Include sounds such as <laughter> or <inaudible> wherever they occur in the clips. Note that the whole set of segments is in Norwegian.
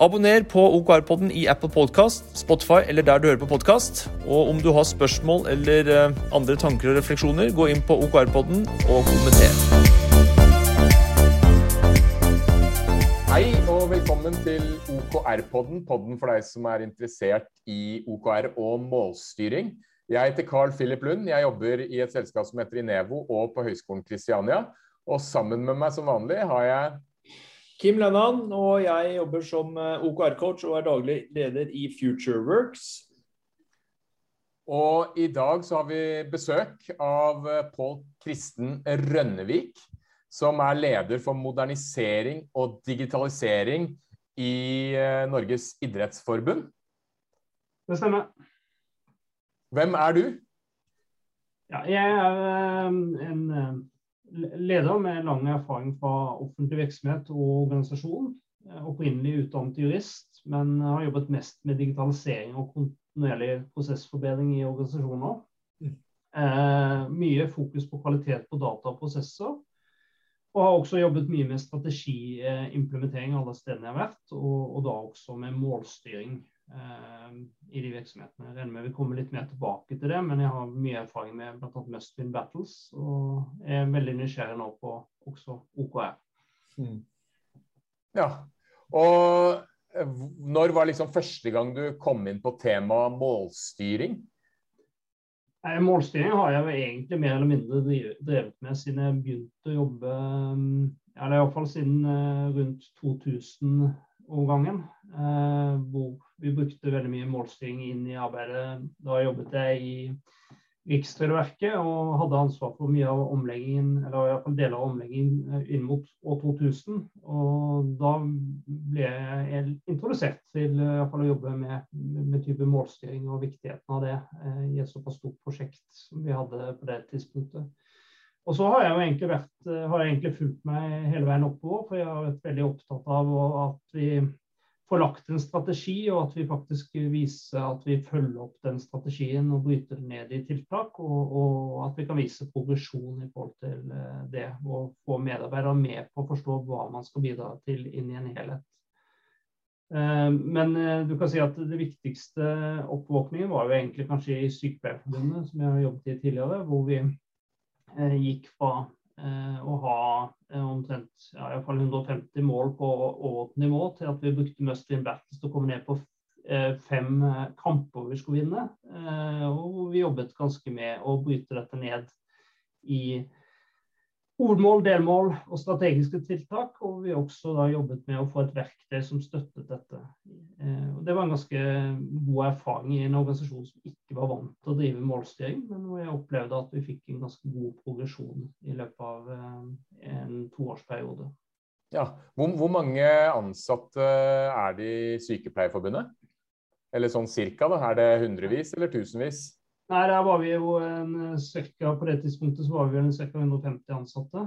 Abonner på OKR-podden i Apple Podcast, Spotify eller der du hører på podkast. Og om du har spørsmål eller eh, andre tanker og refleksjoner, gå inn på OKR-podden og kommenter. Hei og velkommen til OKR-podden, podden for deg som er interessert i OKR og målstyring. Jeg heter Carl Philip Lund. Jeg jobber i et selskap som heter Inevo og på Høgskolen Kristiania. Og sammen med meg som vanlig har jeg Kim Lennan, og jeg jobber som eh, OKR-coach og er daglig leder i FutureWorks. Og i dag så har vi besøk av eh, Pål Kristen Rønnevik som er leder for modernisering og digitalisering i eh, Norges idrettsforbund. Det stemmer. Hvem er du? Ja, jeg er en leder med lang erfaring fra offentlig virksomhet og organisasjon. Opprinnelig utdannet jurist, men har jobbet mest med digitalisering og kontinuerlig prosessforbedring i organisasjoner. Mm. Eh, mye fokus på kvalitet på data og prosesser. Og har også jobbet mye med strategiimplementering alle stedene jeg har vært, og, og da også med målstyring eh, i de virksomhetene. Jeg regner med vi kommer litt mer tilbake til det, men jeg har mye erfaring med bl.a. Must-Win Battles, og jeg er veldig nysgjerrig nå på også OKR. Mm. Ja, og eh, når var liksom første gang du kom inn på temaet målstyring? Målstyring har jeg egentlig mer eller mindre drevet med siden jeg begynte å jobbe Eller er Iallfall siden eh, rundt 2000-årgangen. Eh, hvor vi brukte veldig mye målstyring inn i arbeidet. Da jobbet jeg i Rikstrygdeverket og hadde ansvar for mye av omleggingen, eller iallfall deler av omleggingen eh, inn mot år 2000. Og da ble jeg introdusert til eh, å jobbe med, med, type målstyring og viktigheten av det eh, i et såpass stort prosjekt som vi hadde på det tidspunktet. Og så har jeg jo egentlig vært, eh, har jeg egentlig fulgt meg hele veien oppover, for jeg har vært veldig opptatt av at vi får lagt en strategi, og at vi faktisk viser at vi følger opp den strategien og bryter den ned i tiltak. Og, og at vi kan vise progresjon i forhold til eh, det. Og få medarbeidere med på å forstå hva man skal bidra til inn i en helhet. Eh, men du kan si at det viktigste oppvåkningen var jo egentlig kanskje i Sykepleierforbundet, som jeg har jobbet i tidligere. Hvor vi gikk fra å ha Eh, omtrent ja, i fall 150 mål på overordnet nivå til at vi brukte must win battles til å komme ned på eh, fem eh, kamper vi skulle vinne. Og vi jobbet ganske med å bryte dette ned i hovedmål, delmål og strategiske tiltak. Og vi har også da jobbet med å få et verktøy som støttet dette. Eh, og det var en ganske god erfaring i en organisasjon som ikke var vant til å drive målstyring, men hvor jeg opplevde at vi fikk en ganske god progresjon i løpet av eh, en toårsperiode. Ja, hvor, hvor mange ansatte er det i Sykepleierforbundet? Eller sånn cirka, da? Er det hundrevis eller tusenvis? Nei, der var vi jo en eh, cirka, På det tidspunktet så var vi ca. 150 ansatte.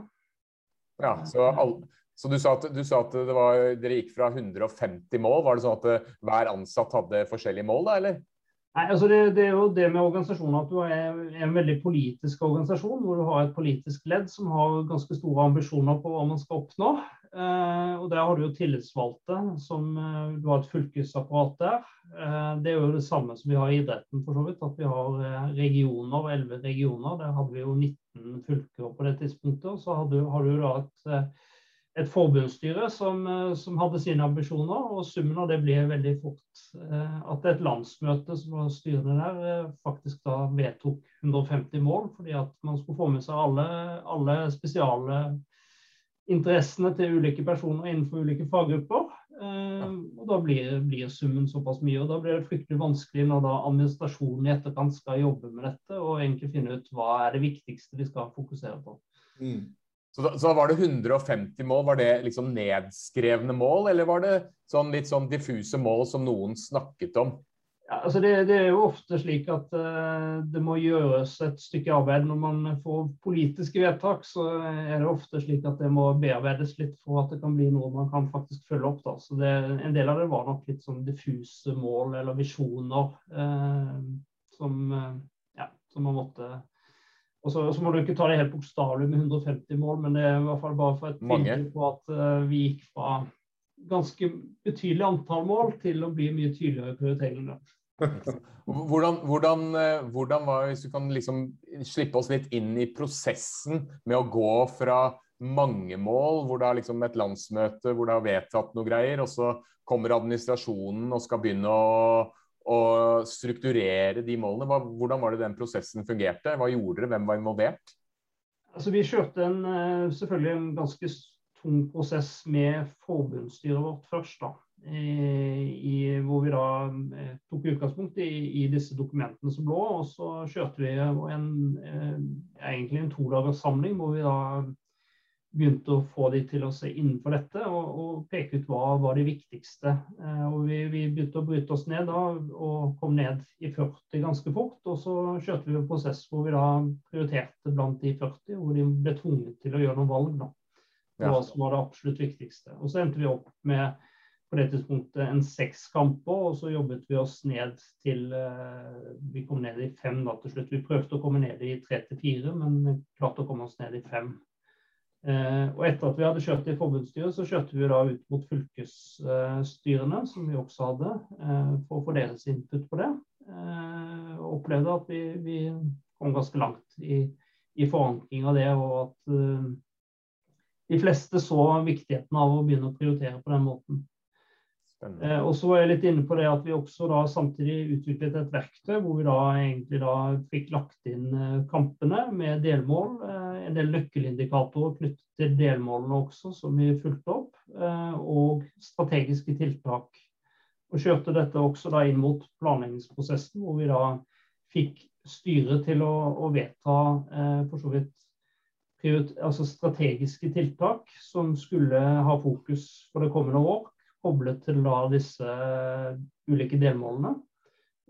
Ja, så, all, så du, sa at, du, sa at, var, dere gikk fra 150 mål. Var det sånn at eh, hver ansatt hadde forskjellige mål, da, eller? Nei, altså det, det, er jo det med organisasjonen at du er en veldig politisk organisasjon, hvor du har et politisk ledd som har ganske store ambisjoner på hva man skal oppnå. Eh, og Der har du jo tillitsvalgte, som eh, du har et fylkesapparat der. Eh, det er jo det samme som vi har i idretten, for så vidt. At vi har regioner, 11 regioner. Der hadde vi jo 19 fylker på det tidspunktet. Og Så har du, har da et, et forbundsstyre som, som, hadde sine ambisjoner, og summen av det blir veldig fort at et landsmøte som var styrende der, faktisk da vedtok 150 mål, fordi at man skulle få med seg alle, alle spesiale interessene til ulike personer innenfor ulike faggrupper. Eh, og Da blir, blir, summen såpass mye. og Da blir det fryktelig vanskelig når da administrasjonen i etterkant skal jobbe med dette og egentlig finne ut hva er det viktigste vi skal fokusere på. Mm. Så, da, så da var det 150 mål. Var det liksom nedskrevne mål, eller var det sånn litt sånn diffuse mål som noen snakket om? Ja, altså det, det, er jo ofte slik at uh, det må gjøres et stykke arbeid. Når man får politiske vedtak, så er det ofte slik at det må bearbeides litt for at det kan bli noe man kan faktisk følge opp. Da. Så det, En del av det var nok litt sånn diffuse mål eller visjoner uh, som, uh, ja, som man måtte og så, så, må du ikke ta det helt bokstavelig med 150 mål, men det er i hvert fall bare for et bilde på at vi gikk fra ganske betydelig antall mål til å bli mye tydeligere i prioriteringene. <laughs> Hvordan, hvordan, eh, hvordan, var Hvis du kan liksom slippe oss litt inn i prosessen med å gå fra mange mål, hvor det er liksom et landsmøte hvor det er vedtatt noe greier, og så kommer administrasjonen og skal begynne å, å strukturere de målene. hvordan var det den prosessen fungerte? Hva gjorde dere? Hvem var involvert? Altså, vi kjørte en, eh, selvfølgelig en ganske tung prosess med forbundsstyret vårt først. da, i, hvor vi da eh, tok utgangspunkt i, i, disse dokumentene som lå. Og så kjørte vi en, eh, egentlig en todagerssamling hvor vi da begynte å få de til å se innenfor dette og, og peke ut hva var de viktigste. Eh, og vi, vi, begynte å bryte oss ned da, og kom ned i 40 ganske fort. Og så kjørte vi en prosess hvor vi da prioriterte blant de 40, hvor de ble tvunget til å gjøre noen valg. da hva som var det absolutt viktigste. Og så endte vi opp med på det tidspunktet en seks kamper, og så jobbet vi oss ned til uh, Vi kom ned i fem da til slutt. Vi prøvde å komme ned i tre til fire, men klarte å komme oss ned i fem. Uh, og etter at vi hadde kjørt i forbundsstyret, så kjørte vi da ut mot fylkesstyrene, uh, som vi også hadde, uh, for å få deres input på det. og opplevde at vi, vi, kom ganske langt i, i forankring av det, og at de fleste så viktigheten av å begynne å prioritere på den måten. Eh, og så var jeg litt inne på det at vi også da samtidig utviklet et verktøy hvor vi da egentlig da fikk lagt inn eh, kampene med delmål. Eh, en del nøkkelindikatorer knyttet til delmålene også, som vi fulgte opp. Eh, og strategiske tiltak. Og kjørte dette også da inn mot planleggingsprosessen, hvor vi da fikk styret til å, å vedta eh, for så vidt altså strategiske tiltak som skulle ha fokus for det kommende år, koblet til da disse eh, ulike delmålene.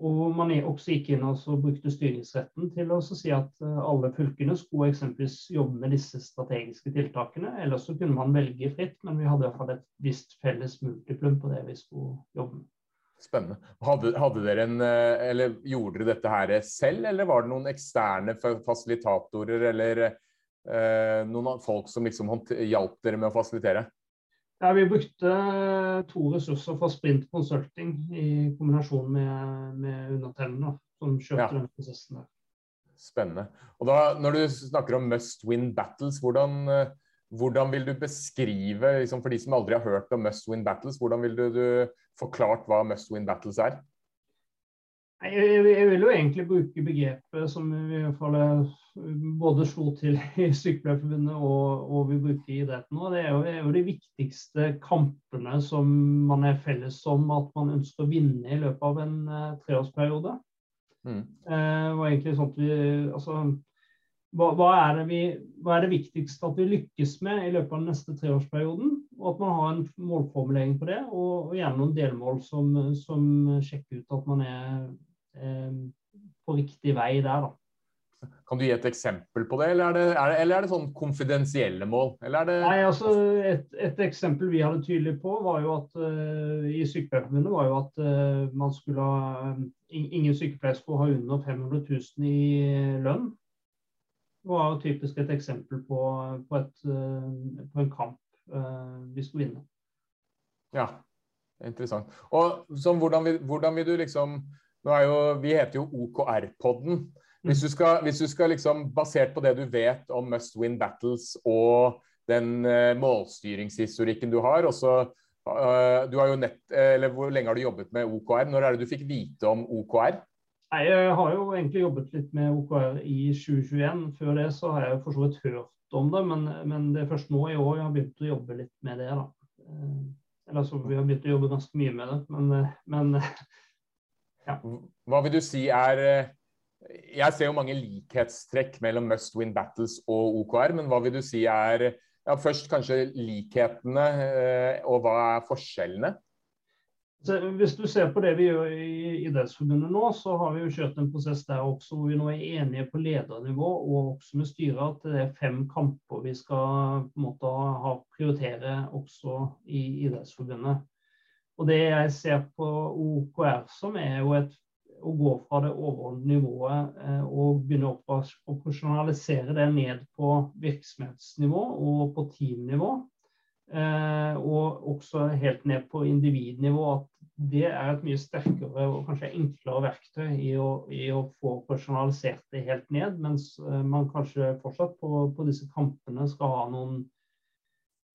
Og man også gikk inn og brukte styringsretten til å si at eh, alle fylkene skulle eksempelvis jobbe med disse strategiske tiltakene. Ellers så kunne man velge fritt, men vi hadde i hvert fall et visst felles multiplum på det vi skulle jobbe med. Spennende. Hadde, hadde, dere en, eh, eller Gjorde dere dette her selv, eller var det noen eksterne fasilitatorer eller noen folk som liksom hjalp dere med å fasilitere? Ja, Vi brukte to ressurser fra Sprint Consulting i kombinasjon med, med undertellene som kjørte ja. denne prosessen. der. Spennende. Og da, Når du snakker om must win battles, hvordan, eh, hvordan vil du beskrive, liksom for de som aldri har hørt om must win battles, hvordan vil du, du forklart hva must win battles er? Jeg, jeg, vil jo egentlig bruke begrepet som vi i hvert fall både slo til <laughs> i Sykepleierforbundet og, og, vi bruker i idretten nå. Det er, jo, det er, jo, de viktigste kampene som man er felles om at man ønsker å vinne i løpet av en uh, treårsperiode. Mm. Uh, og egentlig sånn at vi, altså, hva, hva, er vi, hva, er det viktigste at vi lykkes med i løpet av den neste treårsperioden? Og at man har en målformulering på det, og, og gjerne noen delmål som, som sjekker ut at man er på riktig vei der, da. Kan du gi et eksempel på det, eller er det, er det, eller er det sånn konfidensielle mål? Nei, altså et, et, eksempel vi hadde tydelig på, var jo at uh, i Sykepleierforbundet var jo at uh, man skulle ha Ingen sykepleiere skulle ha under 500 000 i lønn. Det var jo typisk et eksempel på, på, et, uh, på en kamp vi skulle vinne. Ja, interessant. Og så, hvordan, vil, hvordan vil du liksom jo, vi heter jo OKR-podden. Hvis du skal, hvis du skal liksom, basert på det du vet om must win battles og den uh, målstyringshistorikken du har også, uh, du har jo nett, eller Hvor lenge har du jobbet med OKR? Når er det du fikk vite om OKR? Nei, Jeg har jo egentlig jobbet litt med OKR i 2021. Før det så har jeg for så vidt hørt om det, men, men, det er først nå i år jeg har begynt å jobbe litt med det. da. Eh, eller så Vi har begynt å jobbe ganske mye med det, men, men <laughs> ja. Hva vil du si er eh, Jeg ser jo mange likhetstrekk mellom must win battles og OKR, men hva vil du si er ja, Først kanskje likhetene, eh, og hva er forskjellene? Hvis du ser på det vi gjør i Idrettsforbundet nå, så har vi jo kjørt en prosess der også hvor vi nå er enige på ledernivå og også med styret at det er fem kamper vi skal på en måte ha, prioritere også i Idrettsforbundet. Og Det jeg ser på OKR som, er jo et, å gå fra det overordnede nivået eh, og begynne å operasjonalisere det ned på virksomhetsnivå og på teamnivå. Eh, og også helt ned på individnivå. At det er et mye sterkere og kanskje enklere verktøy i å, i å få personalisert det helt ned. Mens eh, man kanskje fortsatt på, på disse kampene skal ha noen,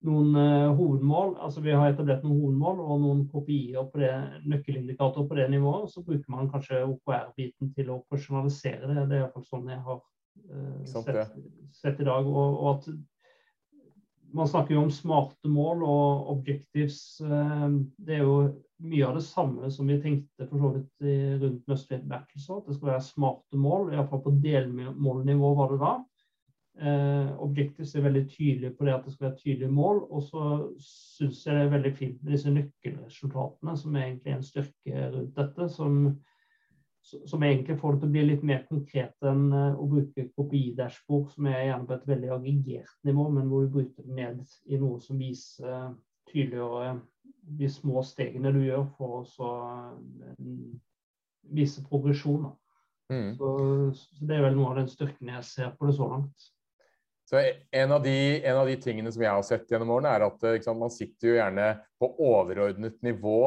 noen uh, hovedmål. Altså Vi har etablert noen hovedmål og noen kopier på det, nøkkelindikatorer på det nivået. Så bruker man kanskje OKR-biten til å personalisere det. Det er iallfall sånn jeg har uh, sett, sett, i dag. og, og at man snakker jo om smarte mål og objectives. Uh, det er jo mye av det samme som vi tenkte for så vidt rundt Must-Win Battles. At det skal være smarte mål, iallfall på delmålnivå var det da. Eh, Objektivt er veldig tydelig på det at det skal være tydelige mål. Og så syns jeg det er veldig fint med disse nøkkelresultatene, som er egentlig en styrke rundt dette. som som egentlig får det til å bli litt mer konkret enn eh, å bruke kopi-dashbord, som er gjerne på et veldig aggregert nivå, men hvor du bryter det ned i noe som viser tydeligere de små stegene du gjør for å eh, vise progresjon. Mm. Så, så, Det er vel noe av den styrken jeg ser på det så langt. Så en av, de, en av de tingene som jeg har sett gjennom årene, er at sant, man sitter jo gjerne på overordnet nivå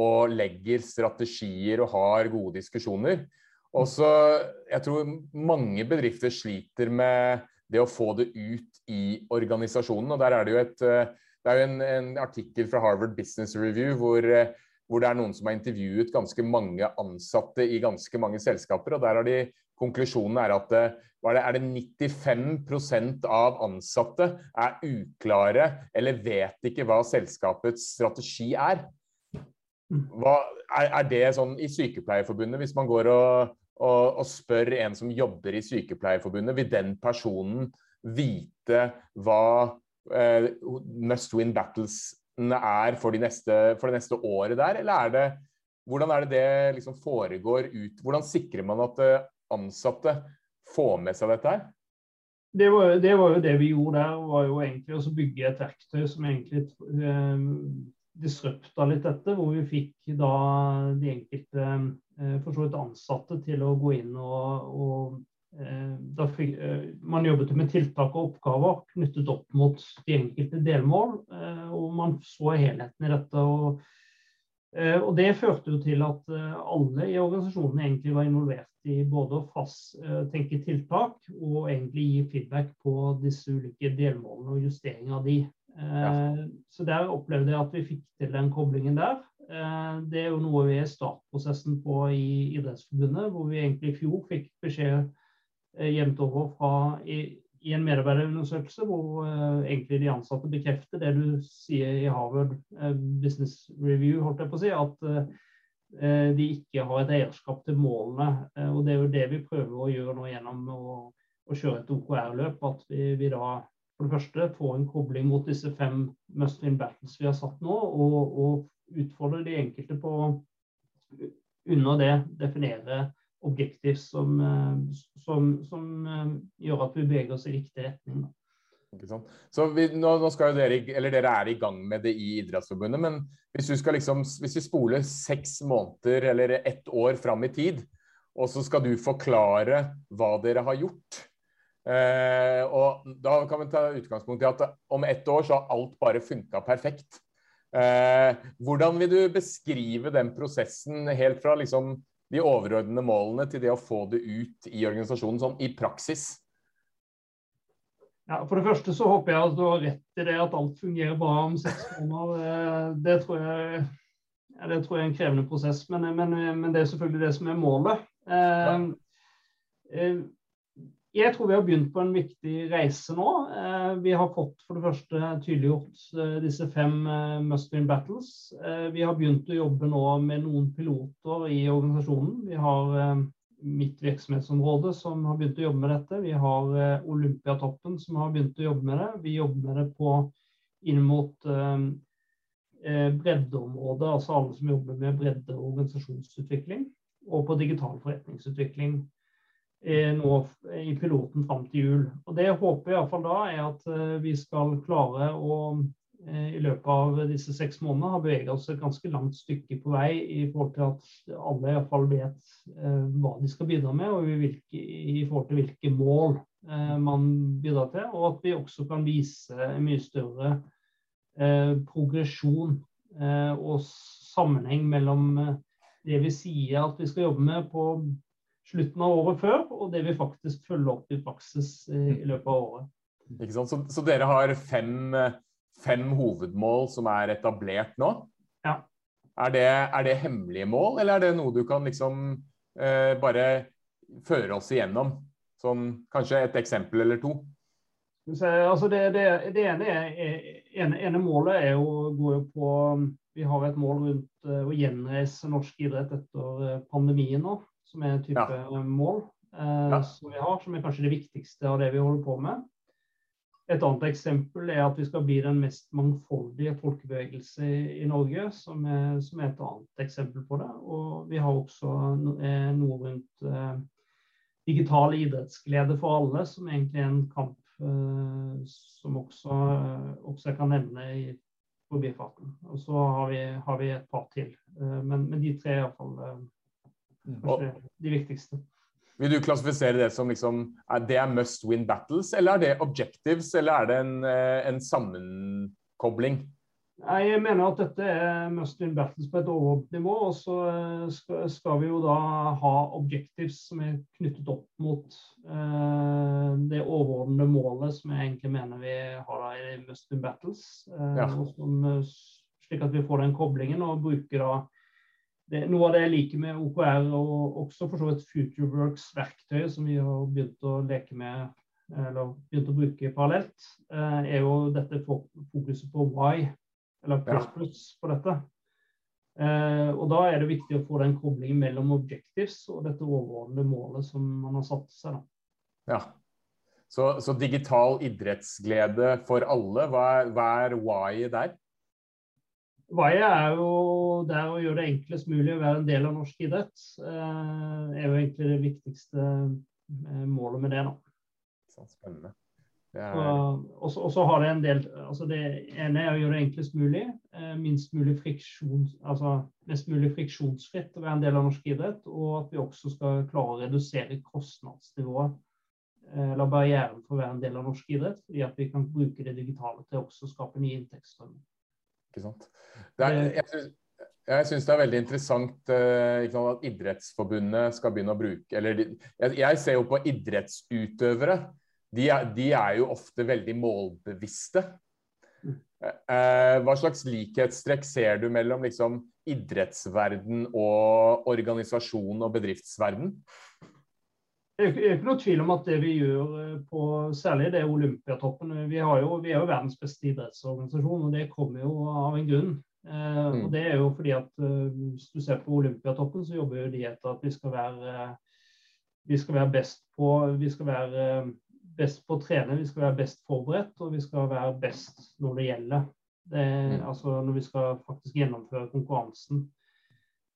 og legger strategier og har gode diskusjoner. Og så, Jeg tror mange bedrifter sliter med det å få det ut i organisasjonen. og Der er det jo et, eh, det er jo en, en artikkel fra Harvard Business Review hvor, eh, hvor, det er noen som har intervjuet ganske mange ansatte i ganske mange selskaper. og der har de Konklusjonen er at eh, er det? 95% av ansatte er uklare eller vet ikke hva selskapets strategi er. Hva, er, er, det sånn i Sykepleierforbundet, hvis man går og, og, og, spør en som jobber i Sykepleierforbundet, vil den personen vite hva eh, must win battlesene er for, de neste, for, det neste året der, eller er det hvordan er det det liksom foregår ut? Hvordan sikrer man at eh, ansatte får med seg dette her? Det var, det var, jo det vi gjorde der, var jo egentlig å bygge et verktøy som egentlig eh, disrupta litt dette, hvor vi fikk da de enkelte eh, for så vidt ansatte til å gå inn og, og eh, da fikk, eh, Man jobbet med tiltak og oppgaver knyttet opp mot de enkelte delmål, og man så helheten i dette. og og Det førte jo til at alle i organisasjonen egentlig var involvert i både å fast, tenke tiltak og egentlig gi feedback på disse ulike delmålene og justering av de. Ja. Eh, så der opplevde jeg at vi fikk til den koblingen der. Eh, det er jo noe vi er i startprosessen på i Idrettsforbundet, hvor vi egentlig i fjor fikk beskjed eh, jevnt over fra i, en medarbeiderundersøkelse hvor uh, egentlig de ansatte bekrefter det du sier i Harvard uh, Business Review, holdt jeg på å si, at uh, de ikke har et eierskap til målene. og Det er jo det vi prøver å gjøre nå gjennom å, å kjøre et OKR-løp. At vi, vi, da for det første får en kobling mot disse fem must win battles vi har satt nå, og, og utfordre de enkelte på under det definere objektiv som, eh, som, som, eh, gjør at vi beveger oss i riktig retning. Så vi, nå, nå, dere, eller dere er i gang med det i Idrettsforbundet, men hvis, liksom, hvis vi spoler seks måneder eller ett år fram i tid, og så skal du forklare hva dere har gjort, Eh, og Da kan vi ta utgangspunkt i at om ett år så har alt bare funka perfekt. Eh, hvordan vil du beskrive den prosessen helt fra liksom, de overordnede målene til det å få det ut i organisasjonen sånn i praksis? Ja, For det første så håper jeg at du har rett i det at alt fungerer bra om seks måneder. Eh, det tror jeg, ja, det tror jeg er en krevende prosess, men, men, men, det er selvfølgelig det som er målet. Ja. Eh, jeg tror vi har begynt på en viktig reise nå. Eh, vi har fått for det første tydeliggjort eh, disse fem eh, must win battles. Vi har begynt å jobbe nå med noen piloter i organisasjonen. Vi har mitt virksomhetsområde som har begynt å jobbe med dette. Vi har Olympiatoppen som har begynt å jobbe med det. Vi jobber med det på, inn mot breddeområdet, altså alle som jobber med bredde- og organisasjonsutvikling, og på digital forretningsutvikling nå i piloten fram til jul. Og Det jeg håper iallfall da, er at vi skal klare å i løpet av disse seks månedene har beveget oss et ganske langt stykke på vei i forhold til at alle iallfall vet hva de skal bidra med, og i forhold til hvilke mål man bidrar til. Og at vi også kan vise en mye større eh, progresjon eh, og sammenheng mellom eh, det vi sier at vi skal jobbe med på slutten av året før, og det vi faktisk følger opp i praksis i løpet av året. Ikke sant? Så, så dere har fem, fem, hovedmål som er etablert nå? Ja. Er det, er det, hemmelige mål, eller er det noe du kan liksom eh, bare føre oss igjennom? Sånn, kanskje et eksempel eller to? Altså det, det, det ene, ene, ene, målet er jo, går jo på Vi har et mål rundt eh, å gjenreise norsk idrett etter eh, pandemien nå, som er en type ja. mål eh, ja. som vi har, som er kanskje det viktigste av det vi holder på med. Et annet eksempel er at vi skal bli den mest mangfoldige folkebevegelse i, Norge, som er, som er, et annet eksempel på det. Og vi har også noe rundt eh, digital idrettsglede for alle, som egentlig er en kamp Eh, som også, også jeg kan nevne i forbifarten. Og så har vi, har vi et par til. Eh, men, men de tre er iallfall kanskje de viktigste. Vil du klassifisere det som liksom, er det er must win battles, eller er det objectives, eller er det en, eh, en sammenkobling? Jeg mener at dette er must win battles på et overordnet nivå. Og så eh, skal vi jo da ha objectives som er knyttet opp mot uh, det overordnede målet som jeg egentlig mener vi har i must win battles. Uh, ja. som, slik at vi får den koblingen og bruker da det, noe av det jeg liker med OKR og også for så vidt FutureWorks-verktøyet som vi har begynt å leke med eller begynt å bruke parallelt, er jo dette fokuset på why eller pluss på dette. Eh, og Da er det viktig å få den koblingen mellom objectives og dette overordnede målet som man har satt seg. Da. Ja. Så, så, digital idrettsglede for alle, hva er, hva er why-et der? Why er jo der å gjøre det enklest mulig å være en del av norsk idrett. Det er jo egentlig det viktigste eh, målet med det. da. Så spennende. Og så har det en del altså Det ene er å gjøre det enklest mulig. Eh, minst mulig friksjon, altså mest mulig friksjonsfritt å være en del av norsk idrett. Og at vi også skal klare å redusere kostnadsnivået eh, eller barrieren for å være en del av norsk idrett. Fordi at vi kan bruke det digitale til også å skape nye inntektsstrømmer. Ikke sant. Er, jeg synes, jeg syns det er veldig interessant sant, at Idrettsforbundet skal begynne å bruke eller jeg, ser jo på idrettsutøvere de er, de er jo ofte veldig målbevisste. Mm. Eh, hva slags likhetstrekk ser du mellom liksom, idrettsverden og organisasjon og bedriftsverden? Det er ikke noe tvil om at det vi gjør eh, på særlig det Olympiatoppen Vi, jo, vi er jo verdens beste idrettsorganisasjon, og det kommer jo av en grunn. Eh, mm. og det er jo fordi at uh, Hvis du ser på Olympiatoppen, så jobber jo de etter at vi skal være, uh, vi skal være best på Vi skal være best på å trene, vi skal være best forberedt, og vi skal være best når det gjelder. Det, mm. altså når vi skal faktisk gjennomføre konkurransen.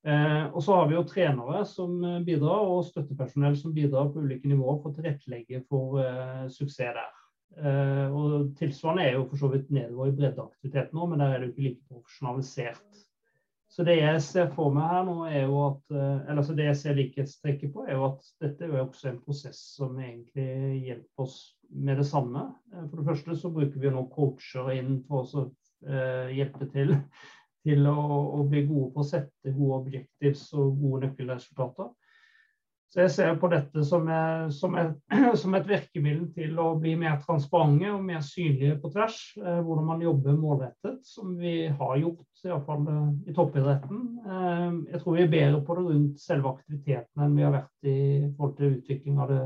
Eh, og så har vi jo trenere som bidrar, og støttepersonell som bidrar på ulike nivåer for å tilrettelegge for eh, suksess der. Eh, og Tilsvarende er jo for så vidt nedover i breddeaktivitet nå, men der er det jo ikke like profesjonalisert så det jeg ser for meg her nå, er jo at eh, eller så det jeg ser likhetstrekket på, er jo at dette er jo også en prosess som egentlig hjelper oss med det samme. Eh, for det første så bruker vi nå coacher inn for å hjelpe til til å, å, bli gode på å sette gode objectives og gode nøkkelresultater. Så jeg ser på dette som, er, som, er, <clears throat> som, et virkemiddel til å bli mer transparente og mer synlige på tvers. Eh, hvordan man jobber målrettet, som vi har gjort iallfall eh, i toppidretten. Eh, jeg tror vi er bedre på det rundt selve aktiviteten enn vi har vært i forhold til utvikling av det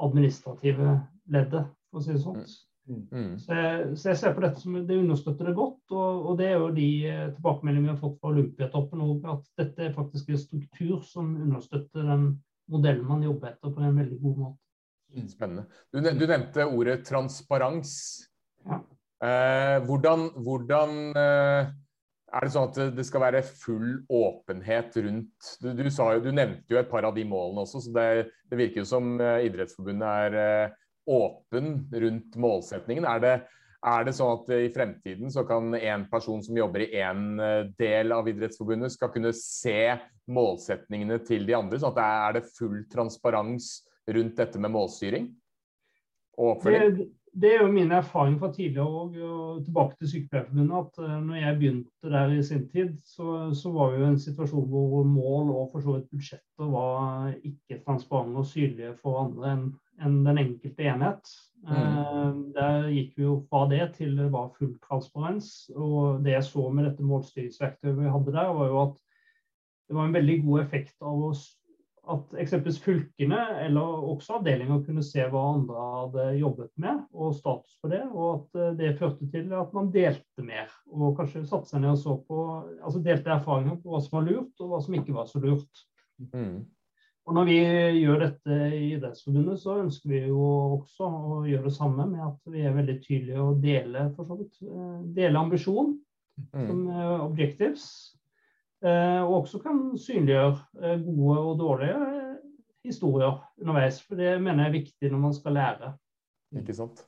administrative leddet, for å si det sånn. Mm. Så, jeg, så, jeg, ser på dette som det understøtter det godt. Og, og det er jo de tilbakemeldingene vi har fått fra Olympiatoppen at dette er faktisk en struktur som understøtter den modellen man jobber etter på en veldig god måte. Mm, spennende. Du, du nevnte ordet transparens. Ja. Eh, hvordan, hvordan eh, er det sånn at det skal være full åpenhet rundt Du, du, jo, du nevnte jo et par av de målene også, så det, det virker jo som eh, Idrettsforbundet er eh, åpen rundt målsetningen. Er det, er det sånn at i fremtiden så kan en person som jobber i én eh, del av Idrettsforbundet, skal kunne se målsetningene til de andre? sånn at er det full transparens rundt dette med målstyring og oppfølging? Det, det er jo min erfaring fra tidligere og, og tilbake til Sykepleierforbundet, at uh, når jeg begynte der i sin tid, så, så var vi jo en situasjon hvor mål og for så vidt budsjetter var ikke transparente og synlige for andre enn en den enkelte enhet. Mm. Uh, der gikk vi jo fra det til det var full transparens. Og det jeg så med dette målstyringsverktøyet vi hadde der, var jo at det var en veldig god effekt av oss at eksempelvis fylkene eller også avdelinger kunne se hva andre hadde jobbet med, og status på det. Og at eh, det førte til at man delte mer. Og kanskje satte seg ned og så på altså delte erfaringer på hva som var lurt, og hva som ikke var så lurt. Mm. Og når vi gjør dette i Idrettsforbundet, så ønsker vi jo også å gjøre det samme med at vi er veldig tydelige og dele for så vidt, eh, dele ambisjon mm. som objectives. Eh, og også kan synliggjøre eh, gode og dårlige eh, historier underveis. For det mener jeg er viktig når man skal lære. Ikke sant.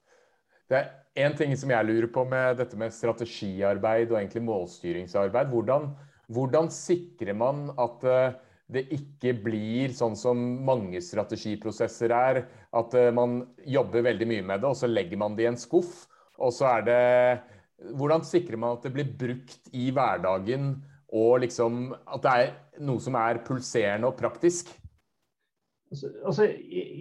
Det er én ting som jeg lurer på med dette med strategiarbeid og egentlig målstyringsarbeid. Hvordan, hvordan sikrer man at det ikke blir sånn som mange strategiprosesser er, at man jobber veldig mye med det, og så legger man det i en skuff. Og så er det Hvordan sikrer man at det blir brukt i hverdagen og liksom at det er noe som er pulserende og praktisk? Altså, altså,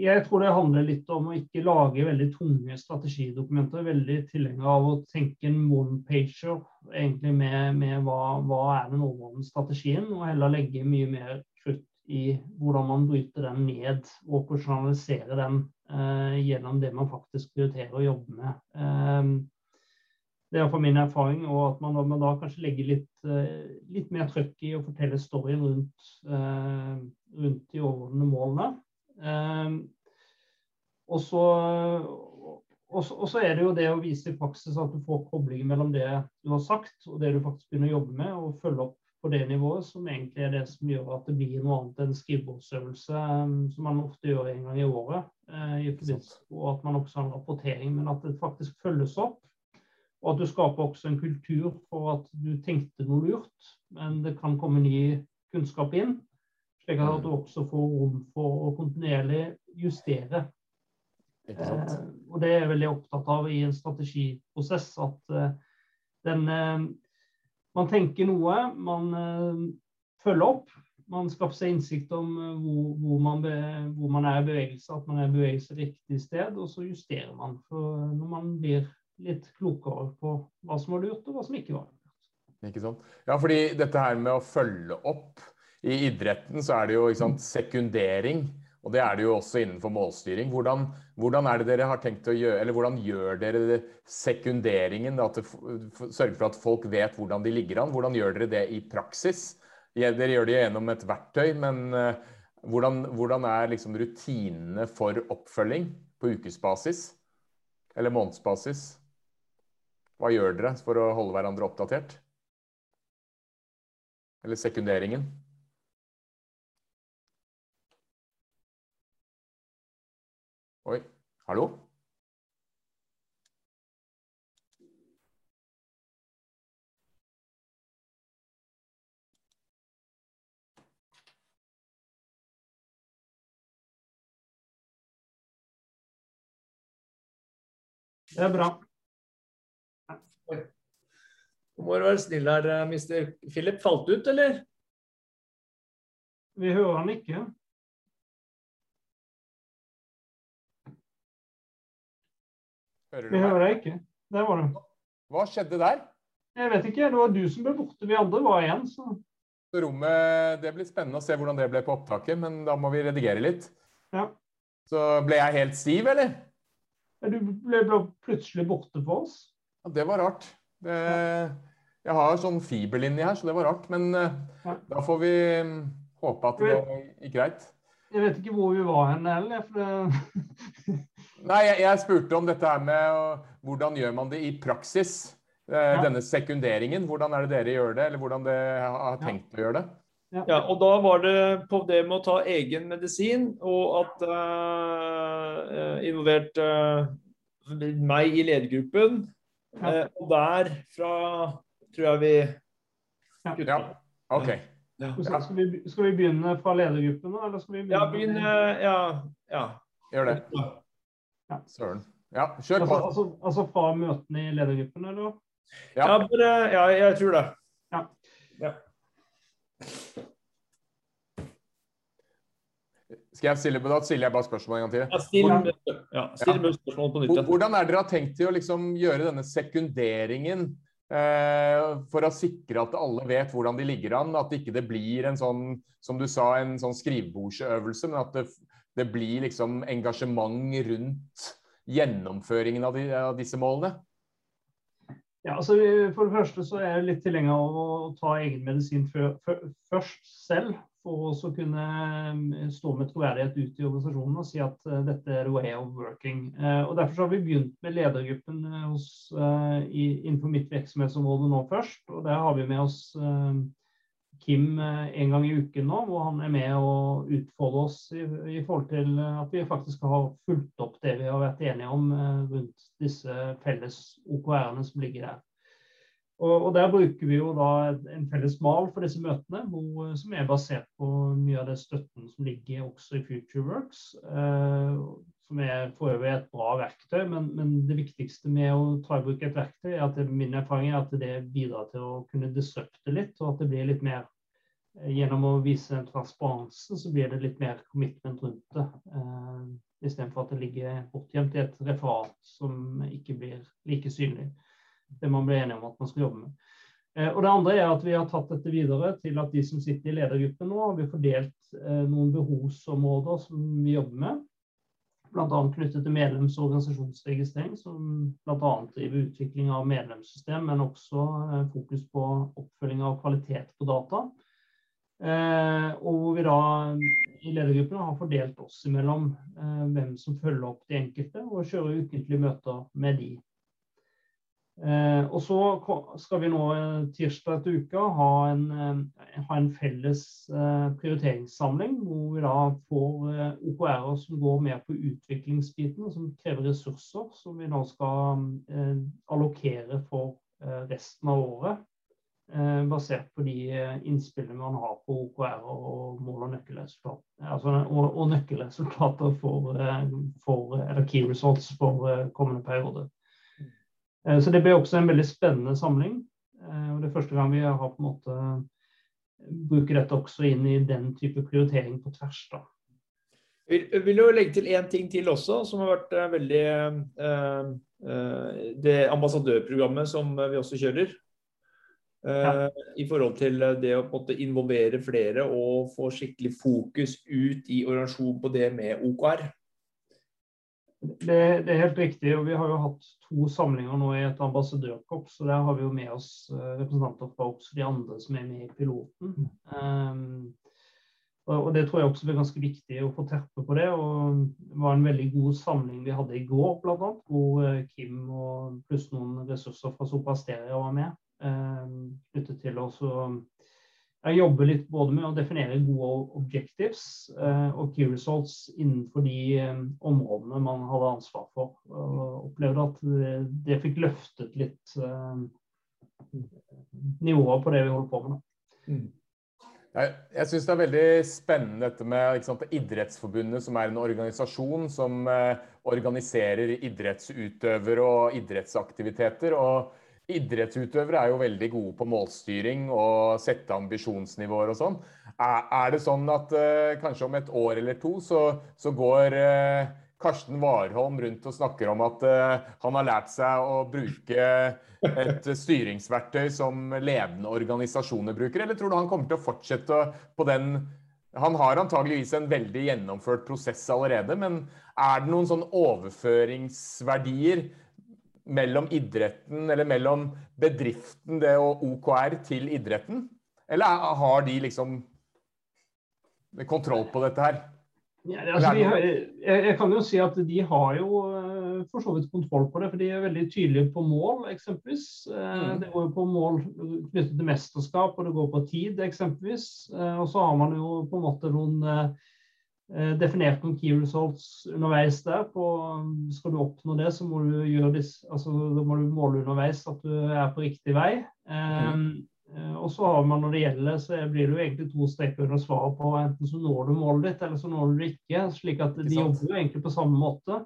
jeg tror det handler litt om å ikke lage veldig tunge strategidokumenter. Veldig tilhenger av å tenke en one-pager egentlig med, med hva, hva, er den overordnede strategien, og heller legge mye mer krutt i hvordan man bryter den ned og personalisere den eh, gjennom det man faktisk prioriterer å jobbe med. Eh, det er iallfall min erfaring. Og at man, man da kanskje legger litt, eh, litt, mer trøkk i å fortelle storyen rundt, eh, rundt de overordnede målene. Eh, og så, og, så, er det jo det å vise i praksis at du får koblinger mellom det du har sagt og det du faktisk begynner å jobbe med, og følge opp på det nivået, som egentlig er det som gjør at det blir noe annet enn skrivebordsøvelse, som man ofte gjør en gang i året. i og at man også har en rapportering, men at det faktisk følges opp og at du skaper også en kultur for at du tenkte noe lurt, men det kan komme ny kunnskap inn. Slik at du også får rom for å kontinuerlig justere. Eh, og det er jeg veldig opptatt av i en strategiprosess. At eh, den eh, Man tenker noe, man eh, følger opp. Man skaffer seg innsikt om eh, hvor, hvor, man be, hvor, man er i bevegelse, at man er i bevegelse riktig sted, og så justerer man. For når man blir litt klokere på hva som var lurt, og hva som ikke var lurt. Ikke sant? Ja, fordi dette her med å følge opp I idretten så er det jo sant, sekundering. Og det er det jo også innenfor målstyring. Hvordan, hvordan, det gjøre, eller hvordan gjør dere sekunderingen? At det sørger for at folk vet hvordan de ligger an. Hvordan gjør dere det i praksis? Dere gjør det gjennom et verktøy, men uh, hvordan, hvordan, er liksom rutinene for oppfølging på ukesbasis? Eller månedsbasis? Hva gjør dere for å holde hverandre oppdatert? Eller sekunderingen? Oi, hallo? Det er bra. Du må være snill her, mister Mr. Philip. Falt ut, eller? Vi hører han ikke. Hører Vi hører deg ikke. Der var du. Hva skjedde der? Jeg vet ikke. Det var du som ble borte. Vi andre var igjen. så... Rommet, Det blir spennende å se hvordan det ble på opptaket, men da må vi redigere litt. Ja. Så ble jeg helt stiv, eller? Du ble plutselig borte for oss. Ja, Det var rart. Det, jeg har sånn fiberlinje her, så det var rart. Men eh, ja. da får vi mm, håpe at det gikk greit. Jeg vet ikke hvor vi var hen heller. <laughs> Nei, jeg, jeg, spurte om dette her med hvordan gjør man det i praksis. Ja. Denne sekunderingen, hvordan er det dere gjør det, eller hvordan dere har tenkt å gjøre det? Ja. ja. og da var det på det med å ta egen medisin, og at uh, involvert uh, meg i ledergruppen. Uh, og derfra tror jeg vi Ja, OK. Skal vi, skal, vi, begynne fra ledergruppen, eller skal vi begynne Ja, begynne Ja. ja. Gjør det. Søren. Ja, kjør på. Altså, altså, altså, fra møtene i ledergruppen, eller? Ja, ja, bare, ja jeg tror det. Ja. ja. Skal jeg stille, Da stiller jeg bare spørsmål en gang til. Ja, still, ja, still ja. spørsmål på nytt. Hvordan er dere har tenkt til å liksom gjøre denne sekunderingen eh, for å sikre at alle vet hvordan de ligger an? At ikke det blir en sånn, som du sa, en sånn skrivebordsøvelse, men at det, det blir liksom engasjement rundt gjennomføringen av, de, av disse målene? Ja, altså For det første så er jeg litt tilhenger av å ta egen medisin først selv for å kunne eh, stå med troverdighet ut i organisasjonen og si at uh, dette er way of working. Uh, og Derfor har vi begynt med ledergruppen hos, innenfor mitt virksomhetsområde nå først. og Der har vi med oss Kim en gang i uken nå, hvor han er med og utfolder oss i, i forhold til at vi faktisk har fulgt opp det vi har vært enige om rundt disse felles OKR-ene som ligger der. Og, og, Der bruker vi jo da en felles mal for disse møtene, hvor, som er basert på mye av det støtten som ligger også i FutureWorks. Eh, som er for øvrig et bra verktøy, men, men, det viktigste med å ta i bruk et verktøy, er at det, min erfaring er at det bidrar til å kunne disrupte litt, og at det blir litt mer eh, Gjennom å vise en transparensen, så blir det litt mer commitment rundt det. Eh, Istedenfor at det ligger bortgjemt i et referat som ikke blir like synlig det man ble enige om at man skal jobbe med. Eh, og Det andre er at vi har tatt dette videre til at de som sitter i ledergruppen nå, har vi fordelt eh, noen behovsområder som vi jobber med. Bl.a. knyttet til medlems- og organisasjonsregistrering, som bl.a. driver utvikling av medlemssystem, men også eh, fokus på oppfølging av kvalitet på data. og hvor vi da i ledergruppen har fordelt oss imellom hvem som følger opp de enkelte, og kjører ukentlige møter med de. Eh, og så skal vi nå eh, tirsdag etter uka ha en, eh, ha en felles eh, prioriteringssamling, hvor vi da får eh, OKR-er som går mer på utviklingsbiten, som krever ressurser, som vi nå skal eh, allokere for resten av året. basert på de innspillene man har på OKR og mål og nøkkelresultater. Altså, og, og nøkkelresultater for, for, eller key results for kommende periode. Eh, så det ble også en veldig spennende samling. Eh, Det er første gang vi har på en måte bruker dette også inn i den type prioritering på tvers. da. Jeg vil jo legge til én ting til også, som har vært eh, veldig Det ambassadørprogrammet som vi også kjører. Ja. I forhold til det å involvere flere og få skikkelig fokus ut i organisasjonen på det med OKR. Det, det, er helt riktig. og Vi har jo hatt to samlinger nå i et ambassadørkorps. så Der har vi jo med oss eh, representanter fra også de andre som er med i piloten. Um, og Det tror jeg også blir ganske viktig å få terpe på det. og Det var en veldig god samling vi hadde i går, bl.a. Hvor eh, Kim og pluss noen ressurser fra Soprasteria var med. Um, knyttet til også jeg jobber litt både med å definere gode objectives eh, og key results innenfor de eh, områdene man hadde ansvar for. Og opplevde at det, fikk løftet litt eh, nivået på det vi holder på med. Mm. Jeg, jeg syns det er veldig spennende dette med sant, Idrettsforbundet, som er en organisasjon som eh, organiserer idrettsutøvere og idrettsaktiviteter. og Idrettsutøvere er jo veldig gode på målstyring og sette ambisjonsnivåer og sånn. Er, det sånn at uh, kanskje om et år eller to så, så går uh, Karsten Warholm rundt og snakker om at uh, han har lært seg å bruke et styringsverktøy som ledende organisasjoner bruker, eller tror du han kommer til å fortsette på den han har antageligvis en veldig gjennomført prosess allerede, men er det noen sånn overføringsverdier mellom idretten, eller mellom bedriften det og OKR til idretten? Eller har de liksom kontroll på dette her? Ja, altså, har, jeg, jeg, kan jo si at de har jo uh, for så vidt kontroll på det, for de er veldig tydelige på mål, eksempelvis. Mm. Det går jo på mål knyttet til mesterskap, og det går på tid, eksempelvis. Og så har man jo på en måte noen definert noen key results underveis der. På, skal du oppnå det, så må du, this, altså, må du måle underveis at du er på riktig vei. Mm. Eh, og så har man når det gjelder, så blir det jo egentlig to streker under svaret på enten så når du målet ditt, eller så når du det ikke. slik at de jobber jo egentlig på samme måte.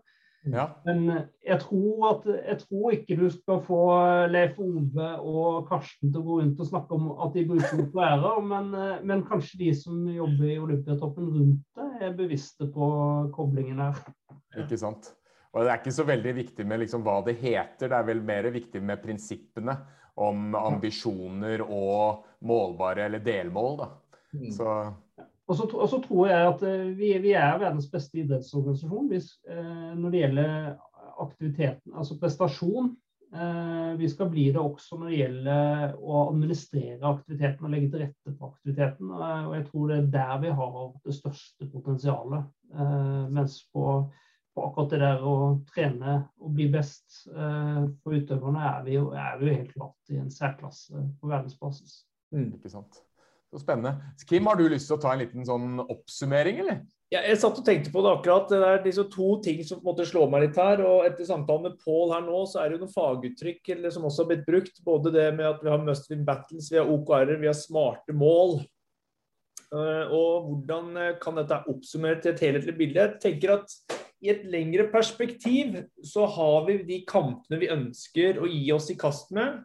Ja. Men eh, jeg tror, at, jeg tror ikke du skal få Leif Ove og Karsten til å gå rundt og snakke om at de bruker OKR-er, men, eh, men, kanskje de som jobber i Olympiatoppen rundt det, er bevisste på koblingen her. Ikke sant. Og Det er ikke så veldig viktig med liksom hva det heter, det er vel mer viktig med prinsippene om ambisjoner og målbare eller delmål. Da. Mm. Så og så, og så, tror jeg at eh, vi, vi er verdens beste idrettsorganisasjon hvis, eh, når det gjelder aktiviteten, altså prestasjon. Eh, vi skal bli det også når det gjelder å administrere aktiviteten og legge til rette for aktiviteten. Og jeg tror det er der vi har det største potensialet. Mens på på akkurat det der å trene og bli best for utøverne, er vi, jo, er vi jo helt klart i en særklasse på verdensbasis. Mm. Ikke sant. Så spennende. Kim, har du lyst til å ta en liten sånn oppsummering, eller? Ja, jeg satt og tenkte på det akkurat. Det er liksom to ting som måte slår meg litt her. og Etter samtalen med Pål her nå, så er det jo noen faguttrykk som også har blitt brukt. Både det med at vi har must win battles, vi har OKR-er, vi har smarte mål. Uh, og hvordan eh, kan dette oppsummere til et helhetlig bilde? Jeg tenker at i et lengre perspektiv så har vi de kampene vi ønsker å gi oss i kast med.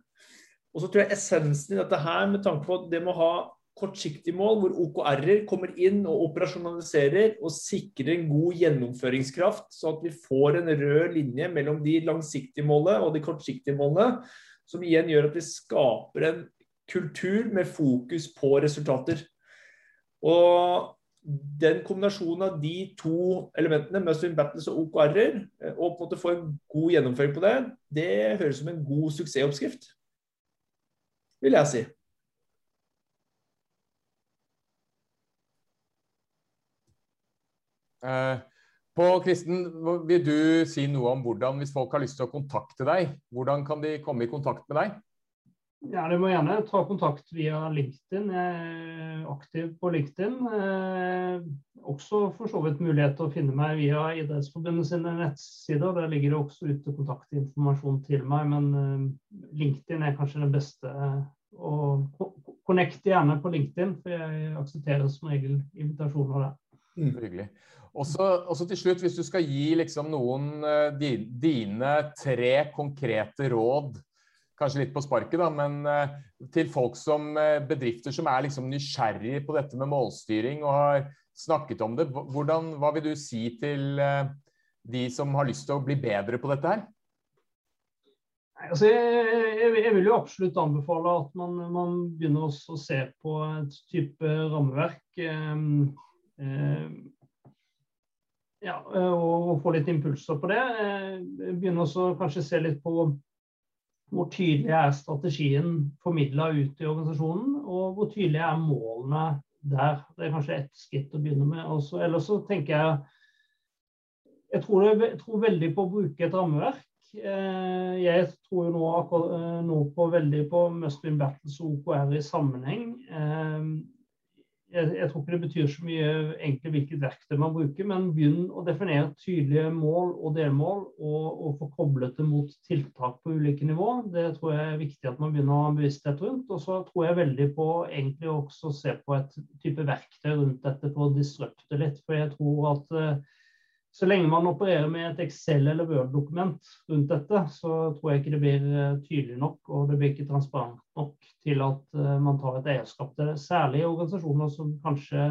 Og så tror jeg essensen i dette her, med tanke på det må ha kortsiktige mål, hvor OKR-er kommer inn og operasjonaliserer og sikrer en god gjennomføringskraft, så at vi får en rød linje mellom de langsiktige målene og de kortsiktige målene, som igjen gjør at vi skaper en kultur med fokus på resultater. Og den kombinasjonen av de to elementene, Muslim Battles og OKR-er, og på en måte få en god gjennomføring på det, det høres som en god suksessoppskrift. Vil jeg si. På Kristen, vil du si noe om hvordan, hvis folk har lyst til å kontakte deg, hvordan kan de komme i kontakt med deg? Ja, Du må gjerne ta kontakt via LinkedIn. Jeg er aktiv på LinkedIn. Eh, også for så vidt mulighet til å finne meg via Idrettsforbundet sine nettsider. Der ligger det også ute kontaktinformasjon til meg, men eh, LinkedIn er kanskje det beste. Og connect gjerne på LinkedIn, for jeg aksepterer som regel invitasjoner der. Mm. Hyggelig. Også, til slutt, hvis du skal gi liksom noen uh, dine tre konkrete råd kanskje litt på sparket, da, men uh, til folk som uh, bedrifter som er liksom nysgjerrige på dette med målstyring og har snakket om det, hvordan, hva vil du si til de som har lyst til å bli bedre på dette her? Altså, jeg, jeg, vil jo absolutt anbefale at man, man begynner å se på et type rammeverk. Um, um, ja, og, få litt impulser på det. Begynner også kanskje se litt på hvor tydelig er strategien formidla ut i organisasjonen, og hvor tydelige er målene der. Det er kanskje ett skritt å begynne med. Også, ellers så tenker jeg jeg tror, jeg tror, veldig på å bruke et rammeverk. Eh, jeg tror jo nå, eh, nå på veldig på Must Win Battles og OKR i sammenheng. Eh, jeg, jeg, tror ikke det betyr så mye egentlig hvilket verktøy man bruker, men begynn å definere tydelige mål og delmål, og, og få koblet det mot tiltak på ulike nivå. Det tror jeg er viktig at man begynner å ha bevissthet rundt. Og så tror jeg veldig på egentlig også å se på et type verktøy rundt dette for å disrupte litt. For jeg tror at uh, så lenge man opererer med et Excel- eller Word-dokument rundt dette, så tror jeg ikke det blir eh, tydelig nok og det blir ikke transparent nok til at eh, man tar et eierskap til det. Særlig organisasjoner som kanskje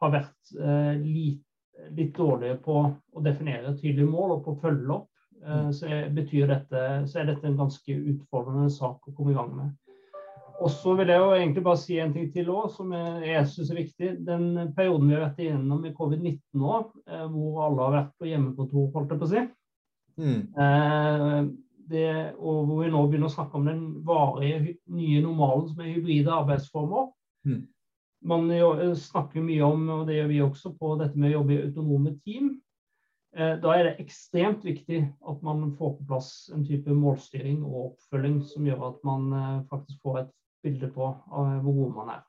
har vært eh, litt, litt dårlige på å definere tydelige mål og på å følge opp. Så, dette, så er dette en ganske utfordrende sak å komme i gang med. Og så vil jeg jo egentlig bare si en ting til òg, som jeg, syns er viktig. Den perioden vi har vært igjennom i covid-19 nå, eh, hvor alle har vært på hjemmekontor, holdt jeg på å si. Mm. Eh, det, og hvor vi nå begynner å snakke om den varige nye normalen som er hybride arbeidsformer. Mm. Man snakker mye om, og det gjør vi også, på dette med å jobbe i autonome team. Eh, da er det ekstremt viktig at man får på plass en type målstyring og oppfølging som gjør at man eh, faktisk får et bilde på hvor god man er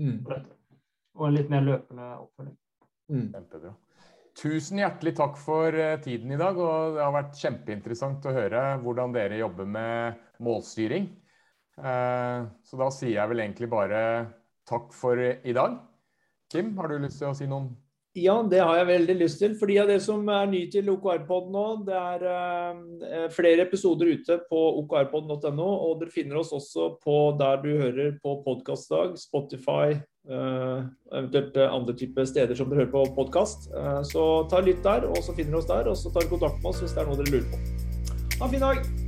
mm. på dette. Og en litt mer løpende oppfølging. Mm. Kjempebra. Tusen hjertelig takk for eh, tiden i dag. og Det har vært kjempeinteressant å høre hvordan dere jobber med målstyring. Så da sier jeg vel egentlig bare takk for i dag. Kim, har du lyst til å si noen ja, det har jeg veldig lyst til. For de av dere som er ny til OKR-pod nå, det er uh, flere episoder ute på okrpod.no, og dere finner oss også på der du hører på podkastdag, Spotify, uh, eventuelt andre typer steder som dere hører på podkast. Så ta lytt der, og så finner dere oss der, og så tar dere kontakt med oss hvis det er noe dere lurer på. Ha en fin dag!